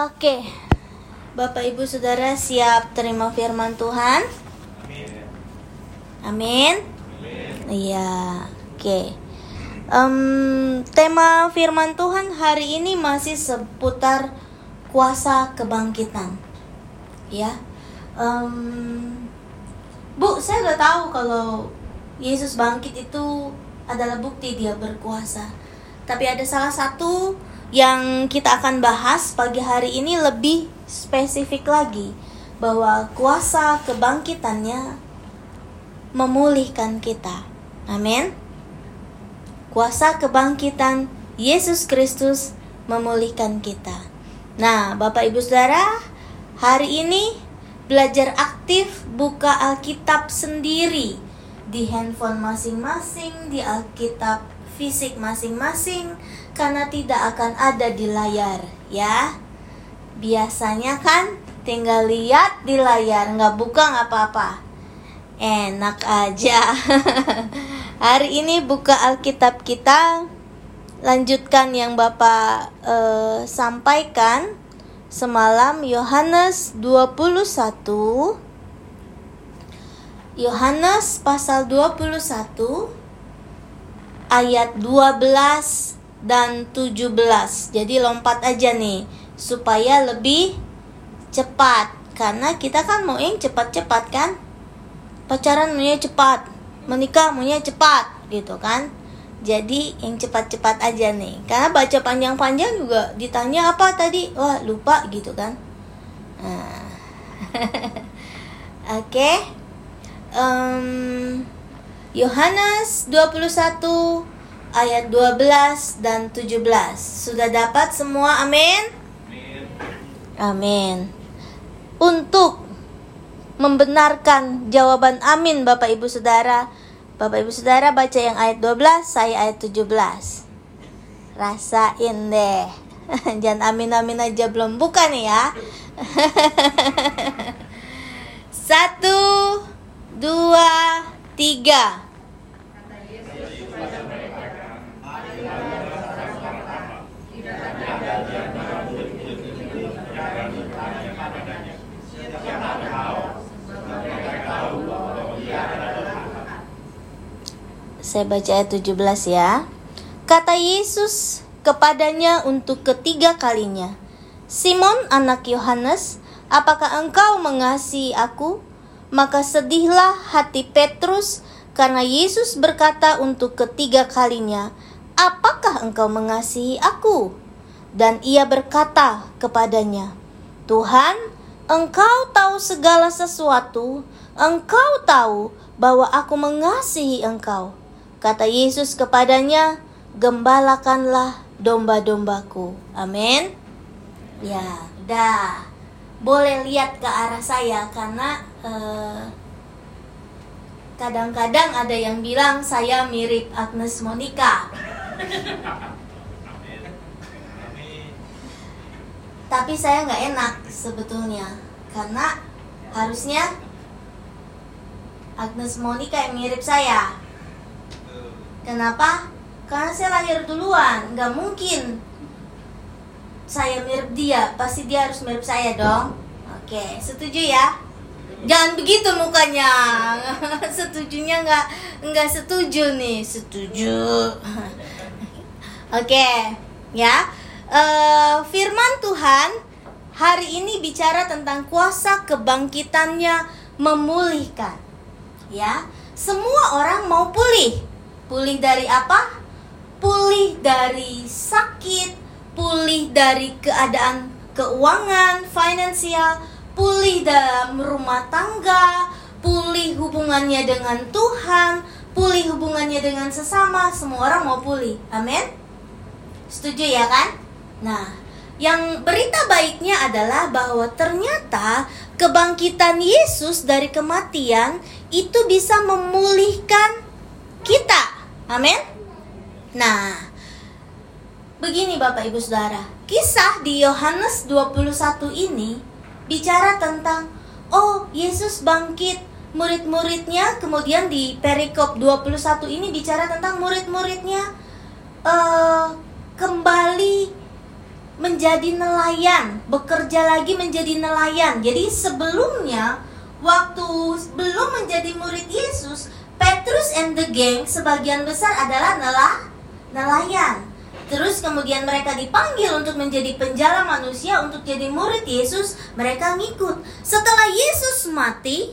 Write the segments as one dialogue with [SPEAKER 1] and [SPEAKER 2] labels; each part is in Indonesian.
[SPEAKER 1] Oke, Bapak Ibu Saudara siap terima firman Tuhan? Amin. Iya, oke. Em, tema firman Tuhan hari ini masih seputar kuasa kebangkitan. Ya, Em, Bu, saya udah tahu kalau Yesus bangkit itu adalah bukti dia berkuasa. Tapi ada salah satu yang kita akan bahas pagi hari ini lebih spesifik lagi bahwa kuasa kebangkitannya memulihkan kita. Amin. Kuasa kebangkitan Yesus Kristus memulihkan kita. Nah, Bapak Ibu Saudara, hari ini belajar aktif buka Alkitab sendiri di handphone masing-masing, di Alkitab fisik masing-masing karena tidak akan ada di layar ya. Biasanya kan tinggal lihat di layar, nggak buka nggak apa-apa. Enak aja. Hari ini buka Alkitab kita, lanjutkan yang Bapak eh, sampaikan semalam Yohanes 21 Yohanes pasal 21 ayat 12 dan 17. Jadi lompat aja nih supaya lebih cepat karena kita kan mau yang cepat-cepat kan? Pacaran maunya cepat, menikah maunya cepat gitu kan? Jadi yang cepat-cepat aja nih Karena baca panjang-panjang juga ditanya apa tadi Wah lupa gitu kan nah. Oke okay. um, Yohanes 21 ayat 12 dan 17 Sudah dapat semua amin? Amin Untuk membenarkan jawaban amin Bapak Ibu Saudara Bapak Ibu Saudara baca yang ayat 12, saya ayat 17. Rasain deh. Jangan amin-amin aja belum buka nih ya. Satu, dua, tiga. Saya baca ayat 17 ya. Kata Yesus kepadanya untuk ketiga kalinya, Simon anak Yohanes, apakah engkau mengasihi aku? Maka sedihlah hati Petrus karena Yesus berkata untuk ketiga kalinya, apakah engkau mengasihi aku? Dan ia berkata kepadanya, Tuhan, engkau tahu segala sesuatu, engkau tahu bahwa aku mengasihi engkau. Kata Yesus kepadanya, "Gembalakanlah domba-dombaku." Amin. Ya, dah. Boleh lihat ke arah saya karena kadang kadang-kadang ada yang bilang saya mirip Agnes Monica. Tapi saya nggak enak sebetulnya karena harusnya Agnes Monica yang mirip saya. Kenapa? Karena saya lahir duluan, nggak mungkin saya mirip dia, pasti dia harus mirip saya dong. Oke, setuju ya? Jangan begitu mukanya. Setujunya nggak nggak setuju nih, setuju. Oke, ya. Uh, firman Tuhan hari ini bicara tentang kuasa kebangkitannya memulihkan. Ya, semua orang mau pulih Pulih dari apa? Pulih dari sakit, pulih dari keadaan keuangan, finansial, pulih dalam rumah tangga, pulih hubungannya dengan Tuhan, pulih hubungannya dengan sesama, semua orang mau pulih. Amin. Setuju ya kan? Nah, yang berita baiknya adalah bahwa ternyata kebangkitan Yesus dari kematian itu bisa memulihkan kita. Amin. Nah, begini Bapak Ibu Saudara, kisah di Yohanes 21 ini bicara tentang oh Yesus bangkit murid-muridnya kemudian di perikop 21 ini bicara tentang murid-muridnya uh, kembali menjadi nelayan, bekerja lagi menjadi nelayan. Jadi sebelumnya waktu belum menjadi murid Yesus, Petrus and the gang sebagian besar adalah nelah, nelayan. Terus kemudian mereka dipanggil untuk menjadi penjala manusia untuk jadi murid Yesus, mereka ngikut. Setelah Yesus mati,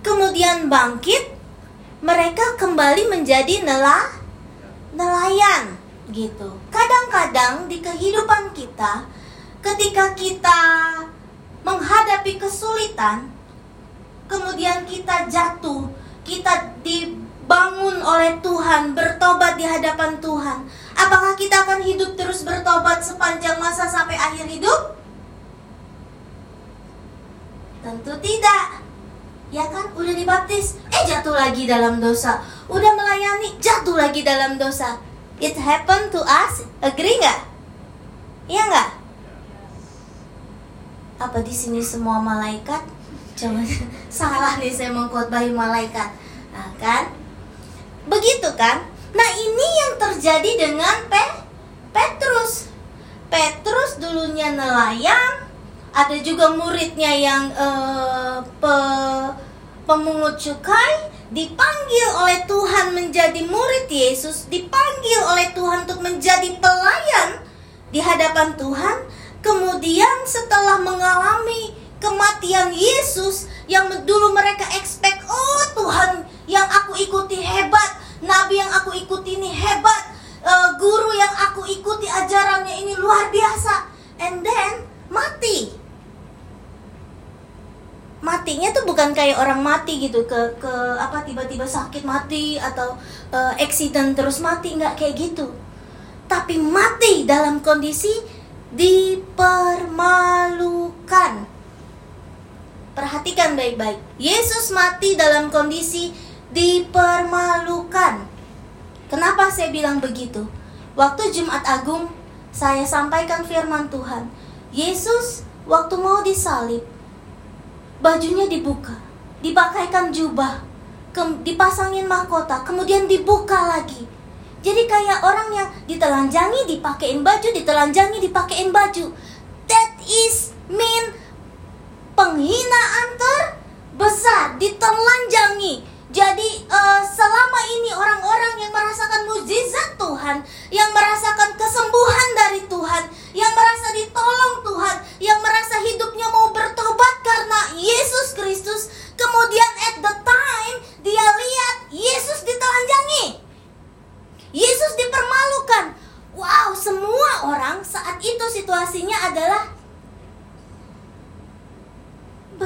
[SPEAKER 1] kemudian bangkit, mereka kembali menjadi nelah nelayan gitu. Kadang-kadang di kehidupan kita ketika kita menghadapi kesulitan, kemudian kita jatuh, kita dibangun oleh Tuhan, bertobat di hadapan Tuhan Apakah kita akan hidup terus bertobat sepanjang masa sampai akhir hidup? Tentu tidak. Ya kan, udah dibaptis, eh jatuh lagi dalam dosa. Udah melayani, jatuh lagi dalam dosa. It happened to us, agree nggak? Iya nggak? Apa di sini semua malaikat? Jangan salah nih saya mengkhotbahi malaikat. Nah, kan? Begitu kan? Nah ini yang terjadi dengan Pe Petrus. Petrus dulunya nelayan, ada juga muridnya yang uh, pe pemungut cukai, dipanggil oleh Tuhan menjadi murid Yesus, dipanggil oleh Tuhan untuk menjadi pelayan di hadapan Tuhan. Kemudian setelah mengalami kematian Yesus yang dulu mereka expect, oh Tuhan yang aku ikuti hebat, nabi yang aku ikuti ini hebat, uh, guru yang aku ikuti ajarannya ini luar biasa. And then mati. Matinya tuh bukan kayak orang mati gitu ke ke apa tiba-tiba sakit mati atau uh, accident terus mati nggak kayak gitu. Tapi mati dalam kondisi dipermalukan. Perhatikan baik-baik. Yesus mati dalam kondisi dipermalukan. Kenapa saya bilang begitu? Waktu Jumat Agung, saya sampaikan firman Tuhan. Yesus waktu mau disalib, bajunya dibuka, dipakaikan jubah, dipasangin mahkota, kemudian dibuka lagi. Jadi kayak orang yang ditelanjangi, dipakein baju, ditelanjangi, dipakein baju. That is mean penghinaan terbesar, ditelanjangi jadi uh, selama ini orang-orang yang merasakan mujizat Tuhan, yang merasakan kesembuhan dari Tuhan, yang merasa ditolong Tuhan, yang merasa hidupnya mau bertobat karena Yesus Kristus, kemudian at the time dia lihat Yesus ditelanjangi. Yesus dipermalukan. Wow, semua orang saat itu situasinya adalah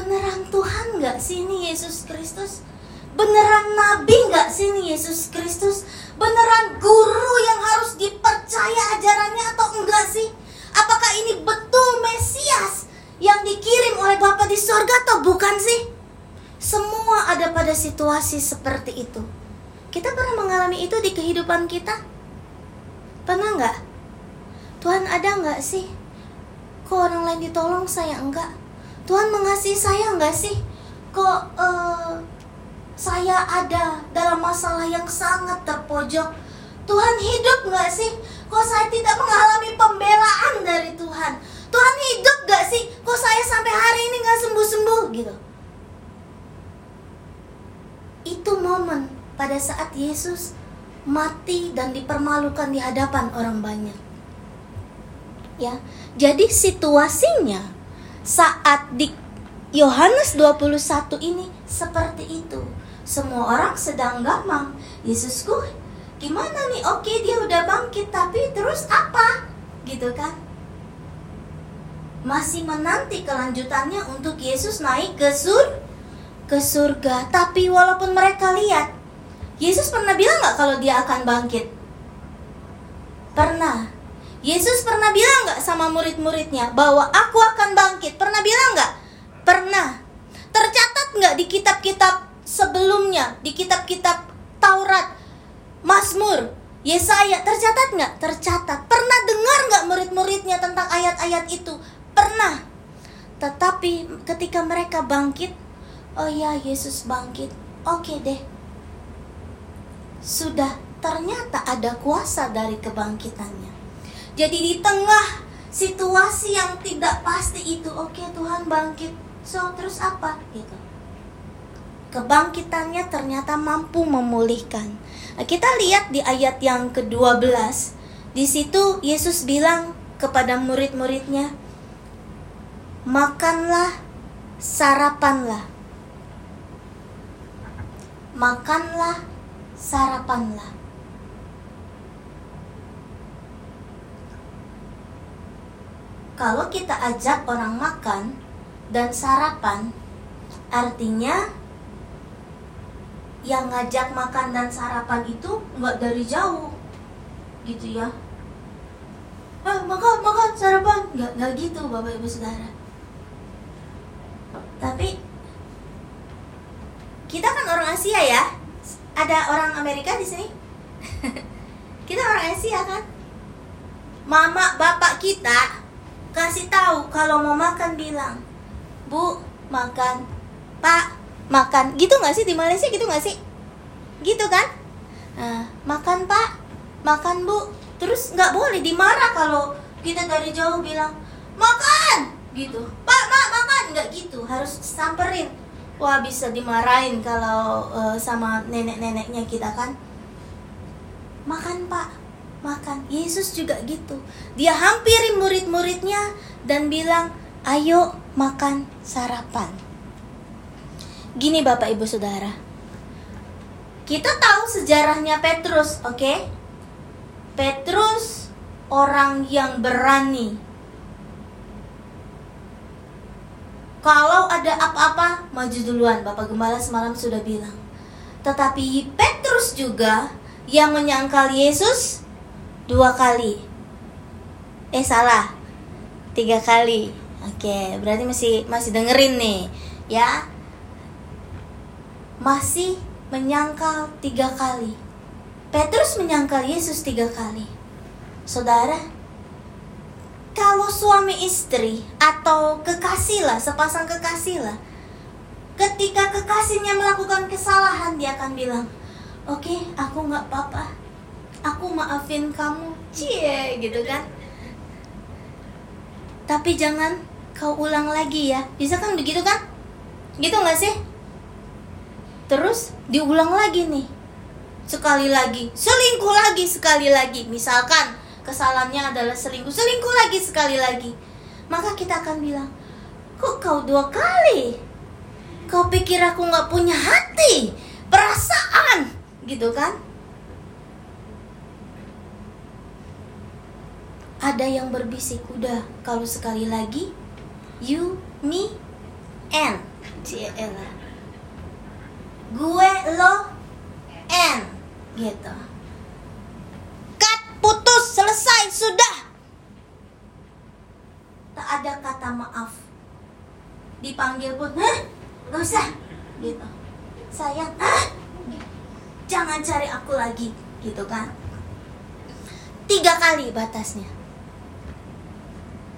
[SPEAKER 1] beneran Tuhan nggak sih ini Yesus Kristus? Beneran nabi nggak sih ini Yesus Kristus? Beneran guru yang harus dipercaya ajarannya atau enggak sih? Apakah ini betul Mesias yang dikirim oleh Bapa di sorga atau bukan sih? Semua ada pada situasi seperti itu. Kita pernah mengalami itu di kehidupan kita? Pernah nggak? Tuhan ada nggak sih? Kok orang lain ditolong saya enggak? Tuhan mengasihi saya enggak sih? Kok uh, saya ada dalam masalah yang sangat terpojok. Tuhan hidup gak sih? Kok saya tidak mengalami pembelaan dari Tuhan? Tuhan hidup gak sih? Kok saya sampai hari ini gak sembuh-sembuh gitu? Itu momen pada saat Yesus mati dan dipermalukan di hadapan orang banyak. Ya, jadi situasinya saat di Yohanes 21 ini seperti itu. Semua orang sedang gamang. Yesusku gimana nih? Oke dia udah bangkit tapi terus apa? Gitu kan? Masih menanti kelanjutannya untuk Yesus naik ke sur ke surga. Tapi walaupun mereka lihat Yesus pernah bilang nggak kalau dia akan bangkit? Pernah Yesus pernah bilang nggak sama murid-muridnya bahwa aku akan bangkit pernah bilang nggak pernah tercatat nggak di kitab-kitab sebelumnya di kitab-kitab Taurat, Mazmur, Yesaya tercatat nggak? Tercatat. Pernah dengar nggak murid-muridnya tentang ayat-ayat itu? Pernah. Tetapi ketika mereka bangkit, oh ya Yesus bangkit. Oke deh. Sudah ternyata ada kuasa dari kebangkitannya. Jadi di tengah situasi yang tidak pasti itu oke Tuhan bangkit. So terus apa? Gitu. Kebangkitannya ternyata mampu memulihkan. Nah, kita lihat di ayat yang ke-12 di situ Yesus bilang kepada murid-muridnya makanlah sarapanlah. Makanlah sarapanlah kalau kita ajak orang makan dan sarapan, artinya yang ngajak makan dan sarapan itu nggak dari jauh, gitu ya. Eh, makan, makan, sarapan, nggak nggak gitu, bapak ibu saudara. Tapi kita kan orang Asia ya, ada orang Amerika di sini. kita orang Asia kan. Mama bapak kita kasih tahu kalau mau makan bilang bu makan. Pak makan. Gitu nggak sih? Di Malaysia gitu nggak sih? Gitu kan? Nah, makan pak. Makan bu. Terus nggak boleh dimarah kalau kita dari jauh bilang makan. Gitu. Pak mak makan. Nggak gitu harus samperin. Wah bisa dimarahin kalau uh, sama nenek-neneknya kita kan. Makan pak makan. Yesus juga gitu. Dia hampiri murid-muridnya dan bilang, "Ayo makan sarapan." Gini Bapak Ibu Saudara. Kita tahu sejarahnya Petrus, oke? Okay? Petrus orang yang berani. Kalau ada apa-apa, maju duluan. Bapak Gembala semalam sudah bilang. Tetapi Petrus juga yang menyangkal Yesus dua kali. Eh salah. Tiga kali. Oke berarti masih masih dengerin nih ya. Masih menyangkal tiga kali. Petrus menyangkal Yesus tiga kali. Saudara kalau suami istri atau kekasih lah sepasang kekasih lah ketika kekasihnya melakukan kesalahan dia akan bilang oke okay, aku nggak apa-apa aku maafin kamu cie gitu kan. Tapi jangan kau ulang lagi ya. Bisa kan begitu kan? Gitu nggak sih? Terus diulang lagi nih. Sekali lagi selingkuh lagi sekali lagi. Misalkan kesalahannya adalah selingkuh selingkuh lagi sekali lagi. Maka kita akan bilang kok kau dua kali? Kau pikir aku nggak punya hati? Perasaan? Gitu kan ada yang berbisik udah kalau sekali lagi you me and. Ciela gue lo and gitu. Cut putus selesai sudah. Tak ada kata maaf. Dipanggil pun hah? Gak usah gitu. Sayang ah jangan cari aku lagi gitu kan. Tiga kali batasnya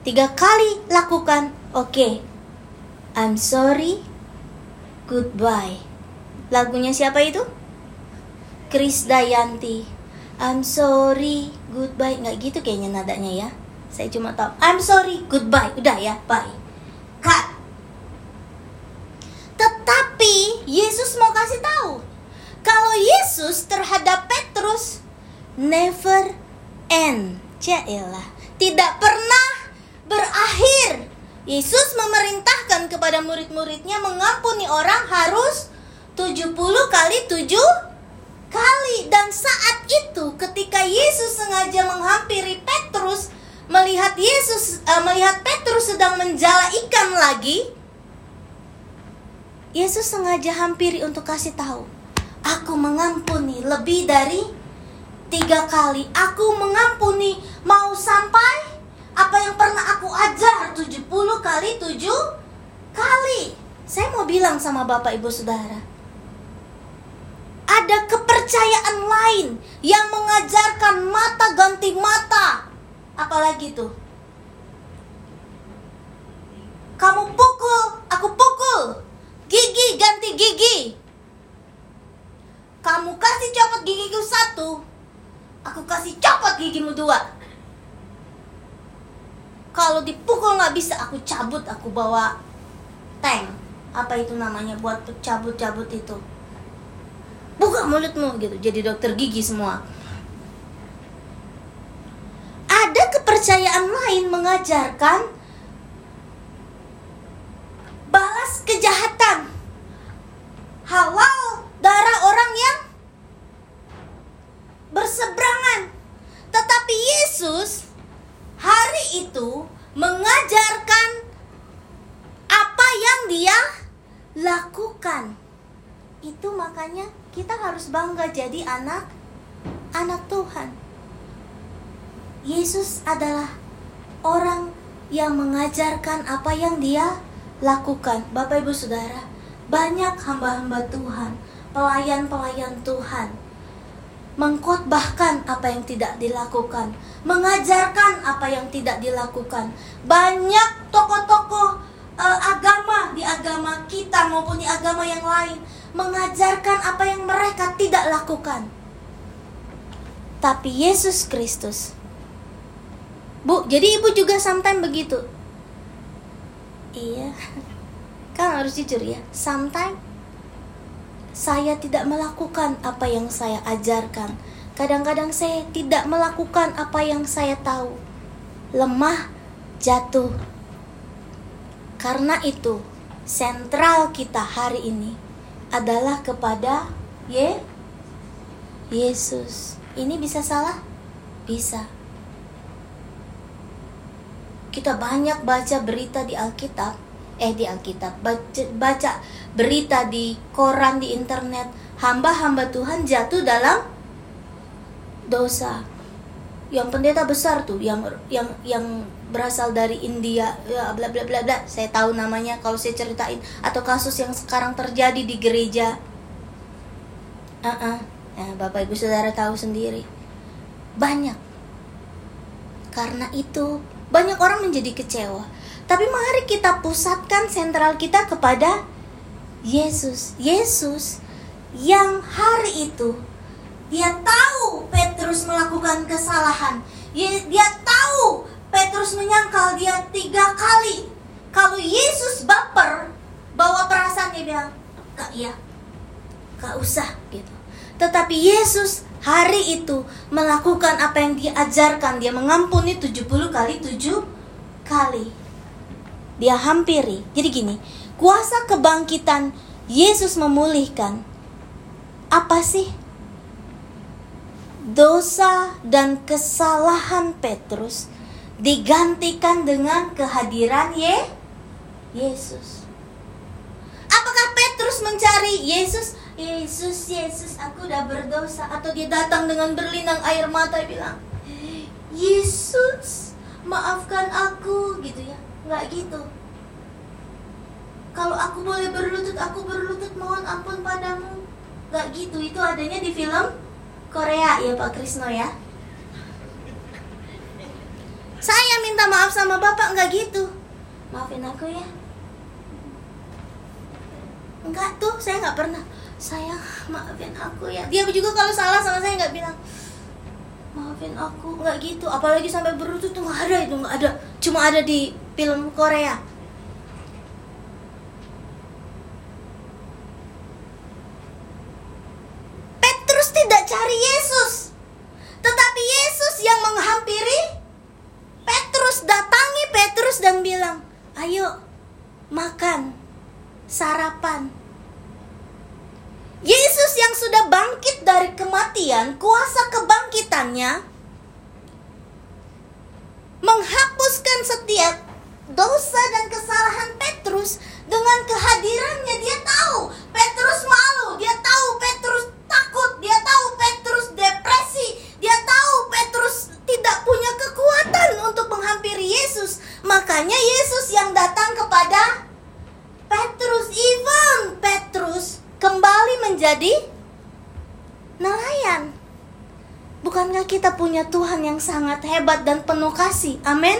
[SPEAKER 1] Tiga kali lakukan, oke. Okay. I'm sorry, goodbye. Lagunya siapa itu? Chris Dayanti. I'm sorry, goodbye. Nggak gitu kayaknya nadanya ya. Saya cuma tahu. I'm sorry, goodbye. Udah ya, bye. Cut. Tetapi Yesus mau kasih tahu kalau Yesus terhadap Petrus never end. Jailah, tidak pernah berakhir. Yesus memerintahkan kepada murid-muridnya mengampuni orang harus 70 kali 7 kali dan saat itu ketika Yesus sengaja menghampiri Petrus melihat Yesus uh, melihat Petrus sedang menjala ikan lagi Yesus sengaja hampiri untuk kasih tahu aku mengampuni lebih dari tiga kali aku mengampuni mau sampai apa yang pernah aku ajar 70 kali 7 kali. Saya mau bilang sama Bapak Ibu Saudara. Ada kepercayaan lain yang mengajarkan mata ganti mata. Apalagi tuh? Kamu pukul, aku pukul. Gigi ganti gigi. Kamu kasih copot gigiku satu, aku kasih copot gigimu dua kalau dipukul nggak bisa aku cabut aku bawa tank. Apa itu namanya buat cabut-cabut itu? Buka mulutmu gitu. Jadi dokter gigi semua. Ada kepercayaan lain mengajarkan balas kejahatan. Halal darah orang yang berseberangan. Tetapi Yesus hari itu mengajarkan apa yang dia lakukan. Itu makanya kita harus bangga jadi anak anak Tuhan. Yesus adalah orang yang mengajarkan apa yang dia lakukan. Bapak Ibu Saudara, banyak hamba-hamba Tuhan, pelayan-pelayan Tuhan mengkhotbahkan apa yang tidak dilakukan, mengajarkan apa yang tidak dilakukan. Banyak tokoh-tokoh uh, agama di agama kita maupun di agama yang lain mengajarkan apa yang mereka tidak lakukan. Tapi Yesus Kristus Bu, jadi ibu juga sometimes begitu. Iya. Kan harus jujur ya. Sometimes saya tidak melakukan apa yang saya ajarkan. Kadang-kadang saya tidak melakukan apa yang saya tahu. Lemah, jatuh. Karena itu, sentral kita hari ini adalah kepada Ye Yesus. Ini bisa salah? Bisa. Kita banyak baca berita di Alkitab, eh di Alkitab, baca, baca berita di koran di internet. Hamba-hamba Tuhan jatuh dalam dosa. Yang pendeta besar tuh yang yang yang berasal dari India ya bla bla bla bla. Saya tahu namanya kalau saya ceritain. Atau kasus yang sekarang terjadi di gereja. Uh -uh. Nah, bapak ibu saudara tahu sendiri. Banyak. Karena itu banyak orang menjadi kecewa tapi mari kita pusatkan sentral kita kepada Yesus. Yesus yang hari itu dia tahu Petrus melakukan kesalahan. Dia tahu Petrus menyangkal dia tiga kali. Kalau Yesus baper, bawa perasaan dia bilang, Kak ya, gak usah gitu. Tetapi Yesus hari itu melakukan apa yang diajarkan. Dia mengampuni 70 kali 7 kali. Dia hampiri. Jadi gini, kuasa kebangkitan Yesus memulihkan apa sih dosa dan kesalahan Petrus digantikan dengan kehadiran Ye Yesus. Apakah Petrus mencari Yesus? Yesus, Yesus, aku udah berdosa atau dia datang dengan berlinang air mata bilang, Yesus, maafkan aku gitu ya. Nggak gitu. Kalau aku boleh berlutut aku berlutut. Mohon ampun padamu. Gak gitu. Itu adanya di film Korea. Ya Pak Krisno ya. Saya minta maaf sama bapak. Nggak gitu. Maafin aku ya. Enggak tuh. Saya nggak pernah. Sayang maafin aku ya. Dia juga kalau salah sama saya nggak bilang. Maafin aku. Nggak gitu. Apalagi sampai berlutut tuh nggak ada itu nggak ada cuma ada di film Korea cari Yesus. Tetapi Yesus yang menghampiri Petrus datangi Petrus dan bilang, "Ayo makan, sarapan." Yesus yang sudah bangkit dari kematian, kuasa kebangkitannya menghapuskan setiap dosa dan kesalahan Petrus dengan kehadirannya dia tahu Petrus malu, dia tahu Petrus takut, dia tahu Petrus depresi, dia tahu Petrus tidak punya kekuatan untuk menghampiri Yesus. Makanya Yesus yang datang kepada Petrus, even Petrus kembali menjadi nelayan. Bukankah kita punya Tuhan yang sangat hebat dan penuh kasih? Amin.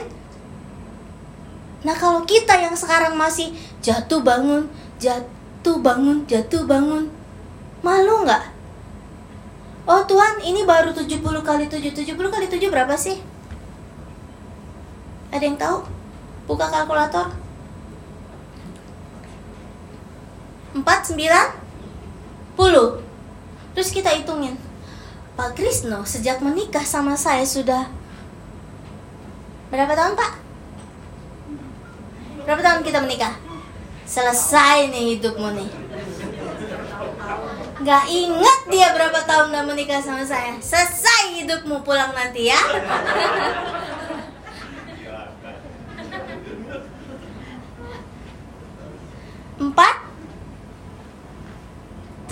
[SPEAKER 1] Nah, kalau kita yang sekarang masih jatuh bangun, jatuh bangun, jatuh bangun, malu nggak? Oh Tuhan ini baru 70 kali 7 70 kali 7 berapa sih? Ada yang tahu? Buka kalkulator. 4, 9, 10 Terus kita hitungin Pak Krisno sejak menikah sama saya sudah Berapa tahun Pak? Berapa tahun kita menikah? Selesai nih hidupmu nih Gak inget dia berapa tahun udah menikah sama saya Selesai hidupmu pulang nanti ya Empat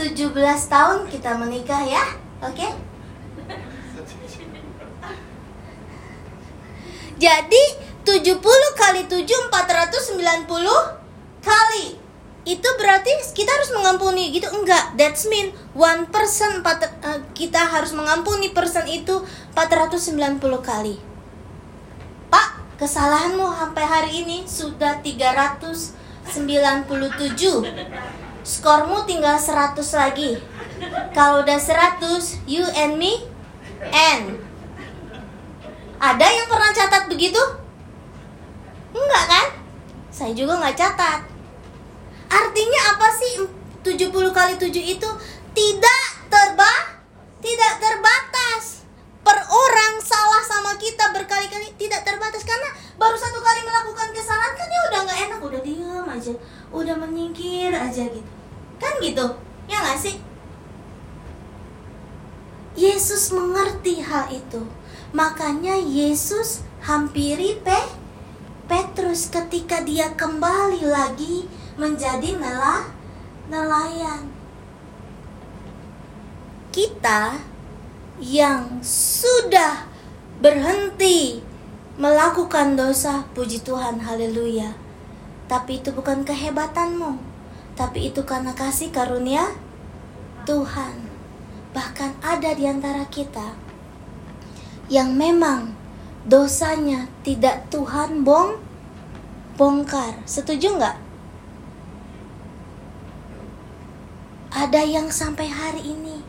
[SPEAKER 1] 17 tahun kita menikah ya Oke okay? Jadi 70 kali 7 490 kali itu berarti kita harus mengampuni gitu enggak that's mean one person uh, kita harus mengampuni person itu 490 kali Pak kesalahanmu sampai hari ini sudah 397 Skormu tinggal 100 lagi. Kalau udah 100, you and me and. Ada yang pernah catat begitu? Enggak kan? Saya juga nggak catat. Artinya apa sih 70 kali 7 itu? Tidak terba tidak terbatas. Per orang salah sama kita berkali-kali tidak terbatas karena baru satu kali melakukan kesalahan kan dia udah nggak enak, udah diam aja, udah menyingkir aja gitu. Kan gitu, ya gak sih? Yesus mengerti hal itu. Makanya Yesus hampiri Pe Petrus ketika dia kembali lagi menjadi nelah nelayan. Kita yang sudah berhenti melakukan dosa, puji Tuhan, haleluya. Tapi itu bukan kehebatanmu, tapi itu karena kasih karunia Tuhan. Bahkan ada di antara kita yang memang dosanya tidak Tuhan bong bongkar. Setuju nggak? Ada yang sampai hari ini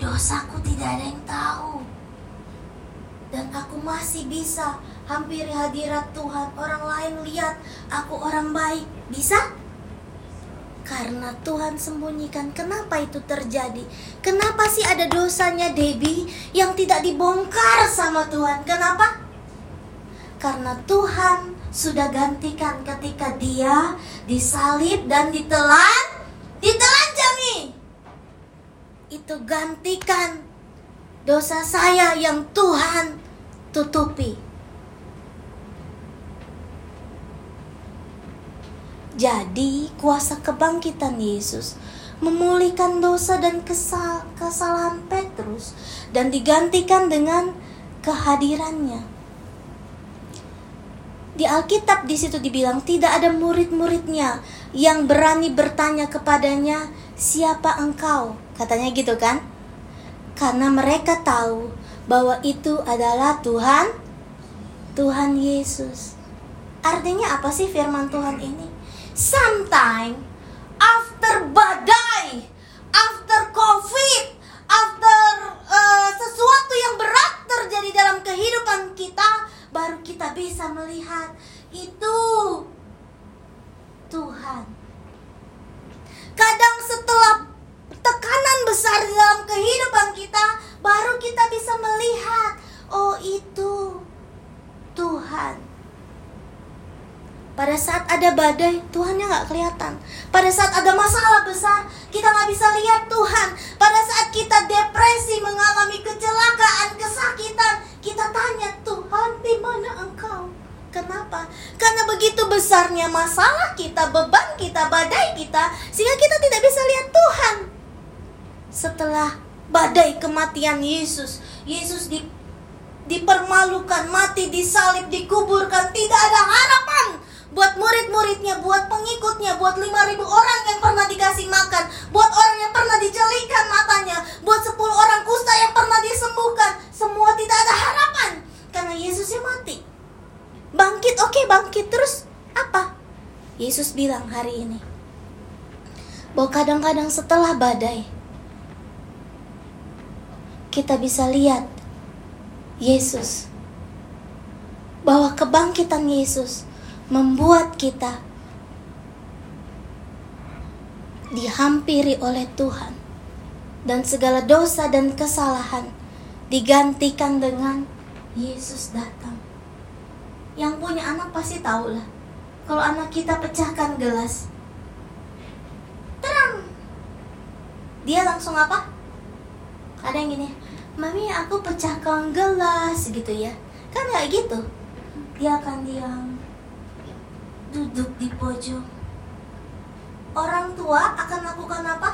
[SPEAKER 1] dosaku tidak ada yang tahu. Dan aku masih bisa hampiri hadirat Tuhan. Orang lain lihat aku orang baik. Bisa? Karena Tuhan sembunyikan Kenapa itu terjadi? Kenapa sih ada dosanya Debbie Yang tidak dibongkar sama Tuhan Kenapa? Karena Tuhan sudah gantikan ketika dia disalib dan ditelan Ditelan Jami Itu gantikan dosa saya yang Tuhan tutupi Jadi, kuasa kebangkitan Yesus memulihkan dosa dan kesal kesalahan Petrus dan digantikan dengan kehadirannya. Di Alkitab di situ dibilang tidak ada murid-muridnya yang berani bertanya kepadanya, "Siapa engkau?" Katanya gitu kan? Karena mereka tahu bahwa itu adalah Tuhan Tuhan Yesus. Artinya apa sih firman Tuhan ini? Sometimes after badai, after COVID, after uh, sesuatu yang berat terjadi dalam kehidupan kita, baru kita bisa melihat itu Tuhan. Kadang setelah tekanan besar di dalam kehidupan kita, baru kita bisa melihat, oh itu Tuhan. Pada saat ada badai, Tuhannya nggak kelihatan. Pada saat ada masalah besar, kita nggak bisa lihat Tuhan. Pada saat kita depresi, mengalami kecelakaan, kesakitan, kita tanya Tuhan di mana Engkau? Kenapa? Karena begitu besarnya masalah kita, beban kita, badai kita, sehingga kita tidak bisa lihat Tuhan. Setelah badai kematian Yesus, Yesus di, dipermalukan, mati, disalib, dikuburkan, tidak ada harapan buat murid-muridnya, buat pengikutnya, buat 5000 orang yang pernah dikasih makan, buat orang yang pernah dijelikan matanya, buat 10 orang kusta yang pernah disembuhkan. Semua tidak ada harapan karena Yesusnya mati. Bangkit, oke okay, bangkit terus apa? Yesus bilang hari ini bahwa kadang-kadang setelah badai kita bisa lihat Yesus bahwa kebangkitan Yesus membuat kita dihampiri oleh Tuhan dan segala dosa dan kesalahan digantikan dengan Yesus datang. Yang punya anak pasti tahu lah. Kalau anak kita pecahkan gelas, terang, dia langsung apa? Ada yang gini, mami aku pecahkan gelas gitu ya. Kan nggak gitu. Dia akan diam, duduk di pojok. Orang tua akan lakukan apa?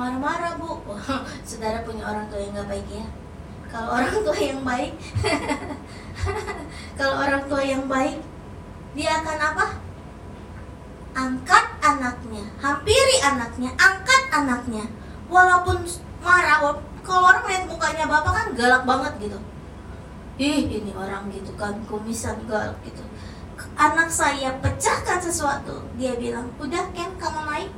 [SPEAKER 1] marah-marah bu. Saudara punya orang tua yang nggak baik ya? Kalau orang tua yang baik kalau orang tua yang baik dia akan apa? Angkat anaknya hampiri anaknya angkat anaknya. Walaupun marah kalau orang lihat mukanya bapak kan galak banget gitu ih ini orang gitu kan kumisan galak gitu. Anak saya pecahkan sesuatu dia bilang udah Ken kamu naik.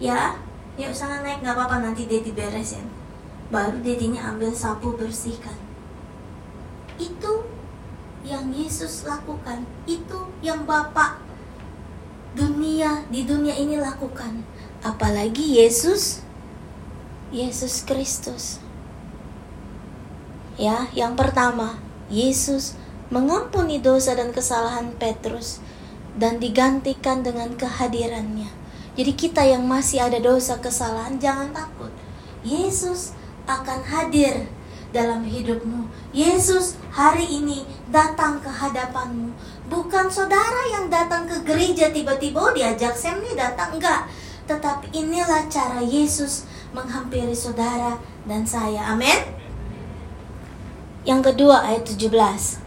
[SPEAKER 1] Ya yuk sana naik nggak apa-apa nanti Dedi beresin baru Dedinya ambil sapu bersihkan itu yang Yesus lakukan itu yang Bapak dunia di dunia ini lakukan. Apalagi Yesus Yesus Kristus ya yang pertama Yesus mengampuni dosa dan kesalahan Petrus dan digantikan dengan kehadirannya jadi kita yang masih ada dosa kesalahan jangan takut. Yesus akan hadir dalam hidupmu. Yesus hari ini datang ke hadapanmu. Bukan saudara yang datang ke gereja tiba-tiba oh, diajak Sam nih datang enggak. Tetapi inilah cara Yesus menghampiri saudara dan saya. Amin. Yang kedua ayat 17.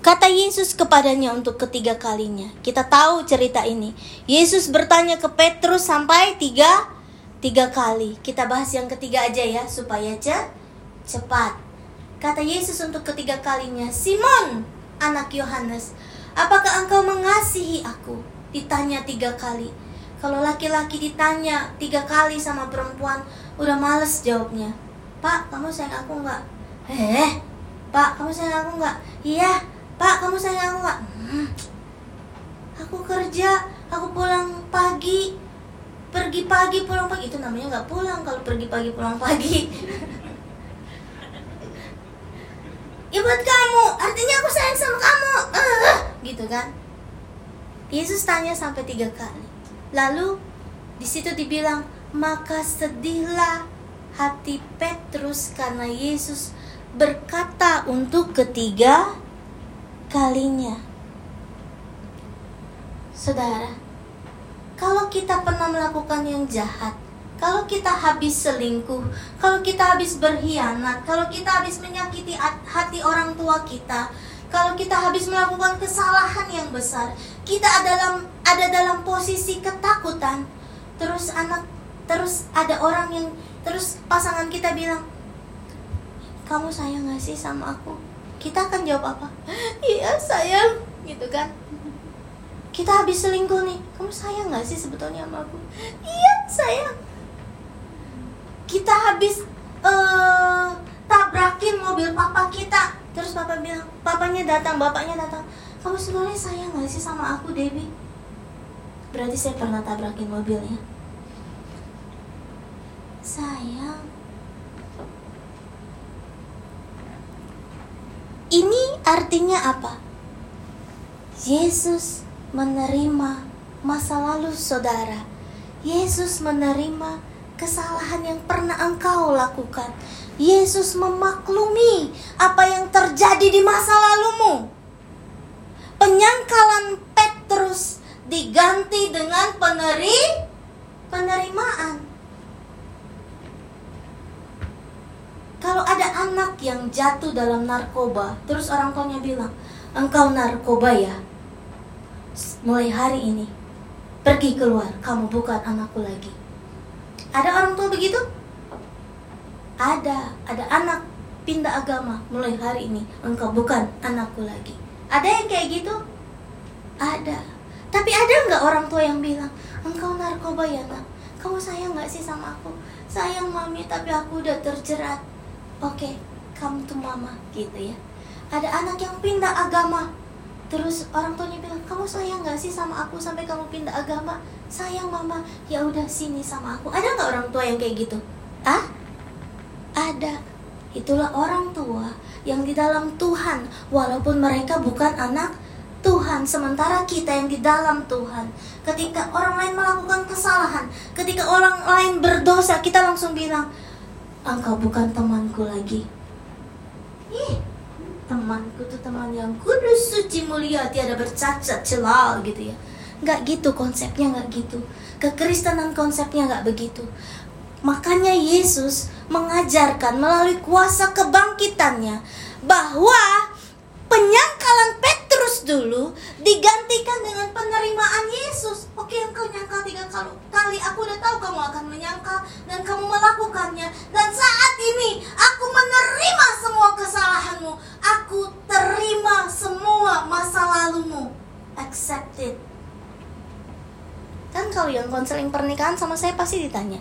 [SPEAKER 1] Kata Yesus kepadanya untuk ketiga kalinya. Kita tahu cerita ini. Yesus bertanya ke Petrus sampai tiga, tiga kali. Kita bahas yang ketiga aja ya, supaya ce, cepat. Kata Yesus untuk ketiga kalinya, Simon, anak Yohanes, apakah engkau mengasihi aku? Ditanya tiga kali. Kalau laki-laki ditanya tiga kali sama perempuan, udah males jawabnya. Pak, kamu sayang aku nggak? Eh, Pak, kamu sayang aku nggak? Iya, Pak kamu sayang aku nggak hmm. aku kerja aku pulang pagi pergi pagi pulang pagi itu namanya nggak pulang kalau pergi pagi pulang pagi ya buat kamu artinya aku sayang sama kamu uh, gitu kan Yesus tanya sampai tiga kali lalu di situ dibilang maka sedihlah hati Petrus karena Yesus berkata untuk ketiga kalinya. Saudara, kalau kita pernah melakukan yang jahat, kalau kita habis selingkuh, kalau kita habis berkhianat, kalau kita habis menyakiti hati orang tua kita, kalau kita habis melakukan kesalahan yang besar, kita dalam ada dalam posisi ketakutan. Terus anak terus ada orang yang terus pasangan kita bilang, "Kamu sayang gak sih sama aku?" kita akan jawab apa? Iya sayang gitu kan. Kita habis selingkuh nih kamu sayang gak sih sebetulnya sama aku? Iya sayang. Kita habis uh, tabrakin mobil papa kita terus papa bilang papanya datang bapaknya datang. Kamu sebenarnya sayang gak sih sama aku Debbie berarti saya pernah tabrakin mobilnya sayang Ini artinya apa? Yesus menerima masa lalu saudara. Yesus menerima kesalahan yang pernah engkau lakukan. Yesus memaklumi apa yang terjadi di masa lalumu. Penyangkalan diganti dengan peneri penerimaan. Kalau ada anak yang jatuh dalam narkoba, terus orang tuanya bilang, "Engkau narkoba ya?" Mulai hari ini, pergi keluar, kamu bukan anakku lagi. Ada orang tua begitu? Ada, ada anak pindah agama mulai hari ini, engkau bukan anakku lagi. Ada yang kayak gitu? Ada. Tapi ada nggak orang tua yang bilang, engkau narkoba ya nak kamu sayang gak sih sama aku? Sayang mami tapi aku udah terjerat. Oke kamu tuh mama gitu ya. Ada anak yang pindah agama terus orang tuanya bilang kamu sayang gak sih sama aku sampai kamu pindah agama? Sayang mama. Ya udah sini sama aku. Ada nggak orang tua yang kayak gitu? Ah ada. Itulah orang tua yang di dalam Tuhan walaupun mereka bukan anak Tuhan sementara kita yang di dalam Tuhan. Ketika orang lain melakukan kesalahan ketika orang lain berdosa kita langsung bilang engkau bukan temanku lagi. Ih temanku tuh teman yang kudus suci mulia tiada bercacat celah gitu ya. Nggak gitu konsepnya nggak gitu. Kekristenan konsepnya nggak begitu. Makanya Yesus mengajarkan melalui kuasa kebangkitannya bahwa penyangkalan Petrus dulu digantikan dengan penerimaan Yesus. Oke, engkau nyangkal tiga kali, aku udah tahu kamu akan menyangkal dan kamu melakukannya. Dan saat ini aku menerima semua kesalahanmu. Aku terima semua masa lalumu. Accept it. Kan kalau yang konseling pernikahan sama saya pasti ditanya,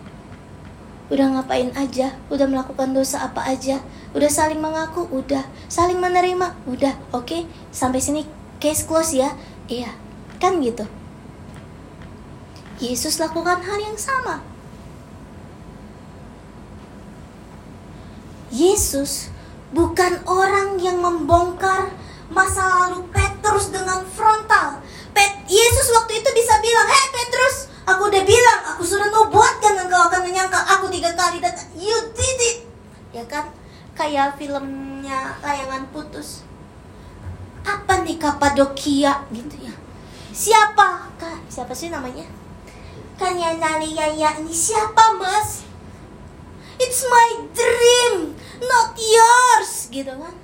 [SPEAKER 1] udah ngapain aja, udah melakukan dosa apa aja, udah saling mengaku, udah saling menerima, udah oke, okay? sampai sini case close ya, iya, kan gitu. Yesus lakukan hal yang sama. Yesus bukan orang yang membongkar masa lalu Petrus dengan frontal. Pet Yesus waktu itu bisa bilang, "Hei Petrus, Aku udah bilang, aku sudah nubuatkan engkau akan menyangka aku tiga kali datang. You did it. Ya kan? Kayak filmnya layangan putus. Apa nih Kapadokia gitu ya? Siapa? Kak, siapa sih namanya? Kan ya Nani Yaya ini siapa mas? It's my dream, not yours, gitu kan?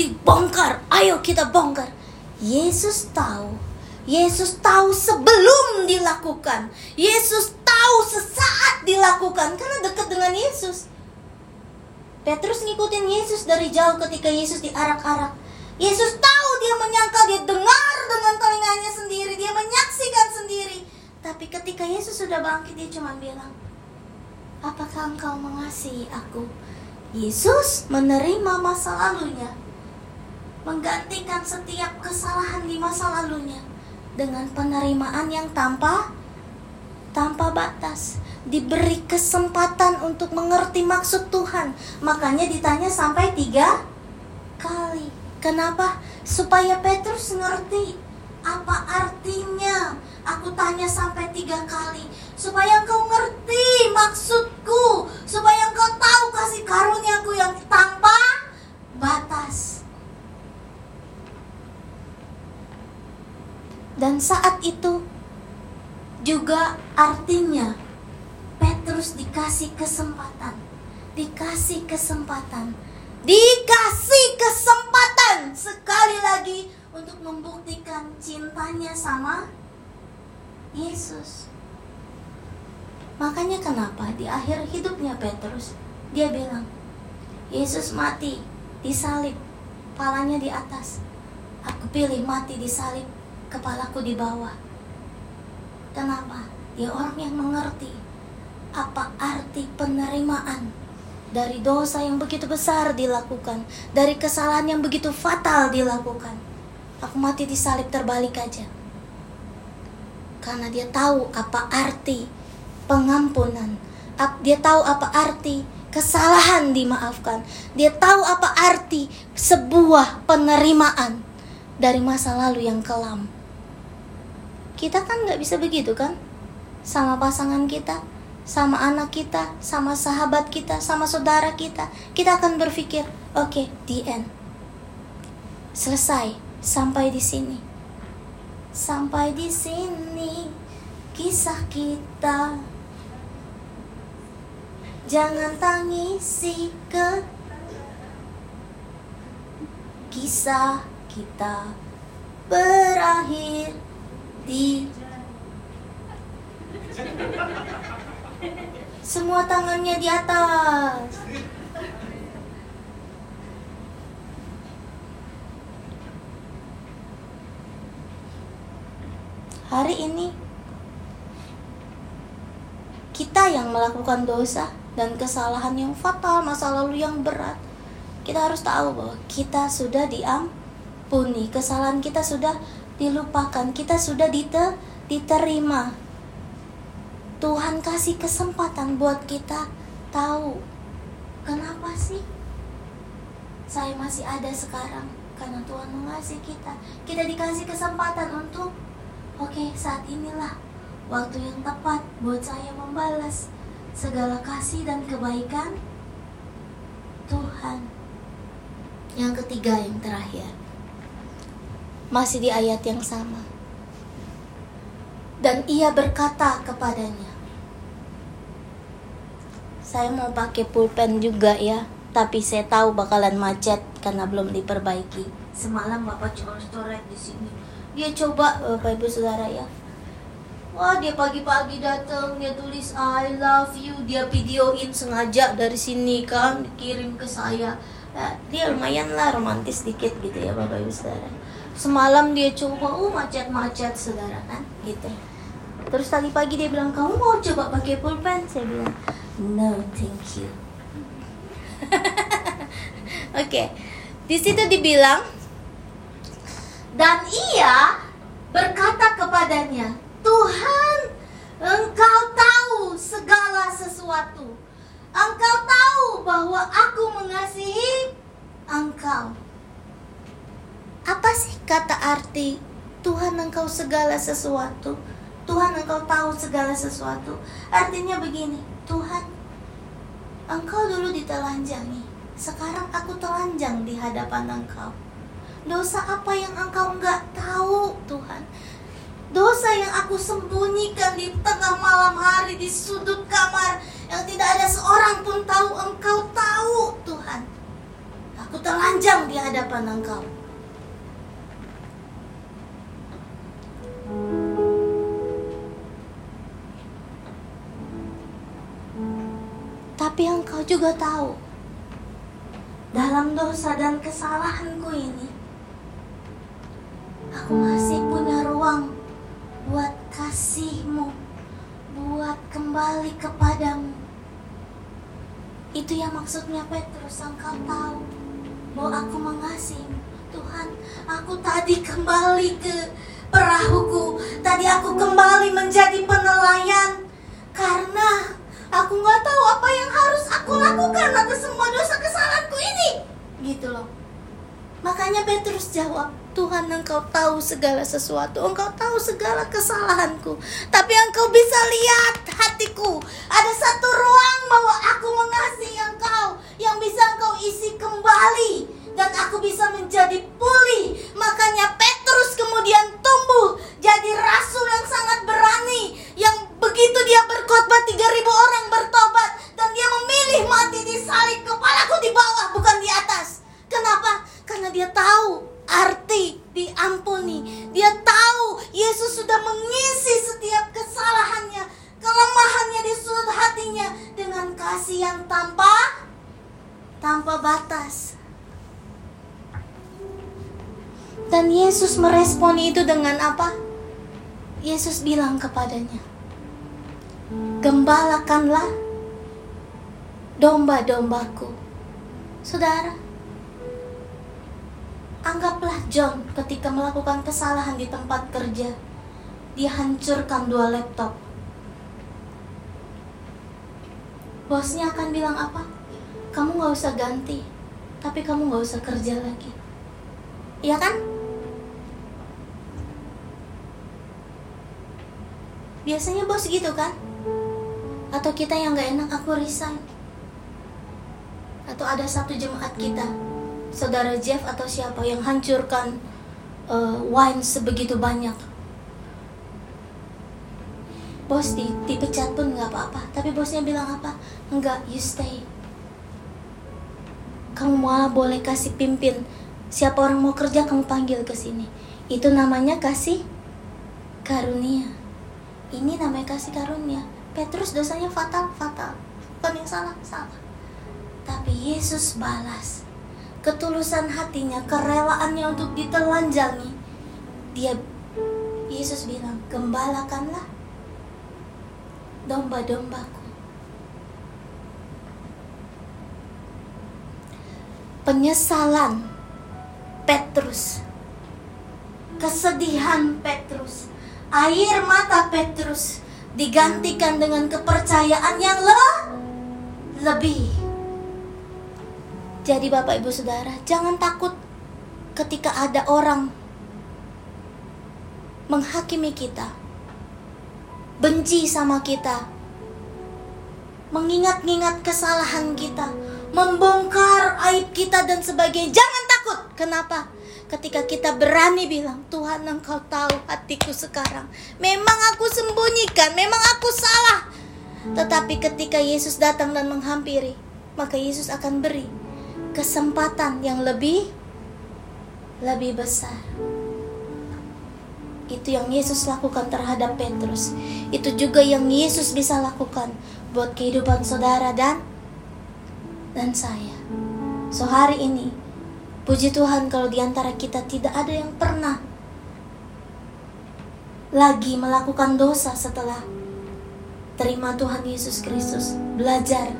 [SPEAKER 1] dibongkar. Ayo kita bongkar. Yesus tahu. Yesus tahu sebelum dilakukan. Yesus tahu sesaat dilakukan karena dekat dengan Yesus. Petrus ngikutin Yesus dari jauh ketika Yesus diarak-arak. Yesus tahu dia menyangka dia dengar dengan telinganya sendiri, dia menyaksikan sendiri. Tapi ketika Yesus sudah bangkit dia cuma bilang, "Apakah engkau mengasihi aku?" Yesus menerima masa lalunya menggantikan setiap kesalahan di masa lalunya dengan penerimaan yang tanpa tanpa batas. Diberi kesempatan untuk mengerti maksud Tuhan. Makanya ditanya sampai tiga kali. Kenapa? Supaya Petrus ngerti apa artinya. Aku tanya sampai tiga kali. Supaya engkau ngerti maksudku supaya engkau tahu kasih karuniaku yang tanpa batas Dan saat itu juga artinya Petrus dikasih kesempatan, dikasih kesempatan, dikasih kesempatan sekali lagi untuk membuktikan cintanya sama Yesus. Makanya kenapa di akhir hidupnya Petrus dia bilang, Yesus mati disalib, palanya di atas. Aku pilih mati disalib kepalaku di bawah. Kenapa? Dia orang yang mengerti apa arti penerimaan dari dosa yang begitu besar dilakukan, dari kesalahan yang begitu fatal dilakukan. Aku mati di salib terbalik aja. Karena dia tahu apa arti pengampunan. Dia tahu apa arti kesalahan dimaafkan. Dia tahu apa arti sebuah penerimaan dari masa lalu yang kelam kita kan nggak bisa begitu kan sama pasangan kita sama anak kita sama sahabat kita sama saudara kita. Kita akan berpikir oke okay, the end. Selesai. Sampai di sini. Sampai di sini kisah kita. Jangan tangisi ke kisah kita berakhir di semua tangannya di atas. Hari ini kita yang melakukan dosa dan kesalahan yang fatal, masa lalu yang berat. Kita harus tahu bahwa kita sudah diampuni, kesalahan kita sudah dilupakan, kita sudah diterima. Tuhan kasih kesempatan buat kita tahu kenapa sih saya masih ada sekarang karena Tuhan mengasihi kita. Kita dikasih kesempatan untuk oke, okay, saat inilah waktu yang tepat buat saya membalas segala kasih dan kebaikan Tuhan. Yang ketiga, yang terakhir, masih di ayat yang sama, dan ia berkata kepadanya, "Saya mau pakai pulpen juga ya, tapi saya tahu bakalan macet karena belum diperbaiki." Semalam bapak coret-coret di sini. Dia coba, bapak ibu saudara ya, Wah dia pagi-pagi datang dia tulis I love you. Dia videoin sengaja dari sini kan kirim ke saya. Ya, dia lumayan lah romantis dikit gitu ya bapak ibu saudara. Semalam dia coba oh macet-macet saudara kan gitu. Terus tadi pagi dia bilang kamu mau coba pakai pulpen? Saya bilang no thank you oke okay. di situ dibilang dan ia berkata kepadanya Tuhan, Engkau tahu segala sesuatu. Engkau tahu bahwa aku mengasihi Engkau. Apa sih kata arti Tuhan Engkau segala sesuatu? Tuhan Engkau tahu segala sesuatu. Artinya begini, Tuhan, Engkau dulu ditelanjangi. Sekarang aku telanjang di hadapan Engkau. Dosa apa yang Engkau enggak tahu, Tuhan? Dosa yang aku sembunyikan di tengah malam hari di sudut kamar yang tidak ada seorang pun tahu engkau tahu Tuhan. Aku telanjang di hadapan engkau. Juga tahu dalam dosa dan kesalahanku ini aku masih punya ruang buat kasihmu, buat kembali kepadamu. Itu yang maksudnya Petrus, engkau tahu bahwa aku mengasihimu. Tuhan, aku tadi kembali ke perahuku. Tadi aku kembali menjadi penelayan karena aku nggak tahu apa yang harus aku lakukan atas semua dosa kesalahanku ini. Gitu loh. Makanya Petrus jawab, Tuhan engkau tahu segala sesuatu. Engkau tahu segala kesalahanku. Tapi engkau bisa lihat hatiku. Ada satu ruang bahwa aku mengasihi engkau Yang bisa engkau isi kembali. Dan aku bisa menjadi pulih. Makanya Petrus kemudian tumbuh Jadi rasul kepadanya, "Gembalakanlah domba-dombaku." Saudara, Anggaplah John ketika melakukan kesalahan di tempat kerja. Dia hancurkan dua laptop. Bosnya akan bilang apa? Kamu gak usah ganti, tapi kamu gak usah kerja lagi. Iya kan? Biasanya bos gitu kan? Atau kita yang gak enak aku resign. Atau ada satu jemaat kita. Saudara Jeff atau siapa yang hancurkan uh, wine sebegitu banyak. Bos di, dipecat pun nggak apa-apa. Tapi bosnya bilang apa? Enggak you stay. Kamu malah boleh kasih pimpin. Siapa orang mau kerja kamu panggil ke sini. Itu namanya kasih karunia ini namanya kasih karunia Petrus dosanya fatal fatal bukan yang salah salah tapi Yesus balas ketulusan hatinya, kerelaannya untuk ditelanjangi, dia Yesus bilang, "Gembalakanlah domba-dombaku." Penyesalan Petrus. Kesedihan Petrus. Air mata Petrus digantikan dengan kepercayaan yang le lebih. Jadi Bapak Ibu Saudara, jangan takut ketika ada orang menghakimi kita, benci sama kita, mengingat-ingat kesalahan kita, membongkar aib kita dan sebagainya. Jangan takut. Kenapa? Ketika kita berani bilang, Tuhan engkau tahu hatiku sekarang. Memang aku sembunyikan, memang aku salah. Tetapi ketika Yesus datang dan menghampiri, maka Yesus akan beri kesempatan yang lebih lebih besar. Itu yang Yesus lakukan terhadap Petrus. Itu juga yang Yesus bisa lakukan buat kehidupan saudara dan dan saya. So hari ini, puji Tuhan kalau di antara kita tidak ada yang pernah lagi melakukan dosa setelah terima Tuhan Yesus Kristus. Belajar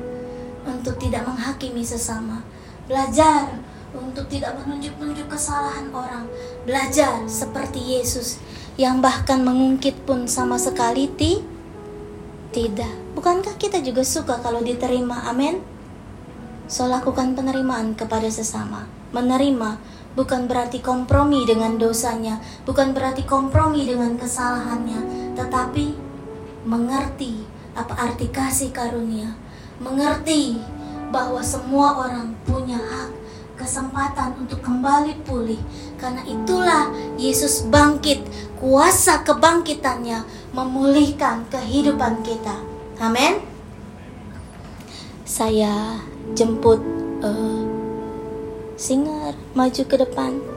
[SPEAKER 1] untuk tidak menghakimi sesama. Belajar untuk tidak menunjuk-nunjuk kesalahan orang. Belajar seperti Yesus yang bahkan mengungkit pun sama sekali ti tidak. Bukankah kita juga suka kalau diterima? Amin. So lakukan penerimaan kepada sesama. Menerima bukan berarti kompromi dengan dosanya, bukan berarti kompromi dengan kesalahannya, tetapi mengerti apa arti kasih karunia, mengerti bahwa semua orang punya hak kesempatan untuk kembali pulih. Karena itulah Yesus bangkit, kuasa kebangkitannya memulihkan kehidupan kita. Amin. Saya jemput uh, singer maju ke depan.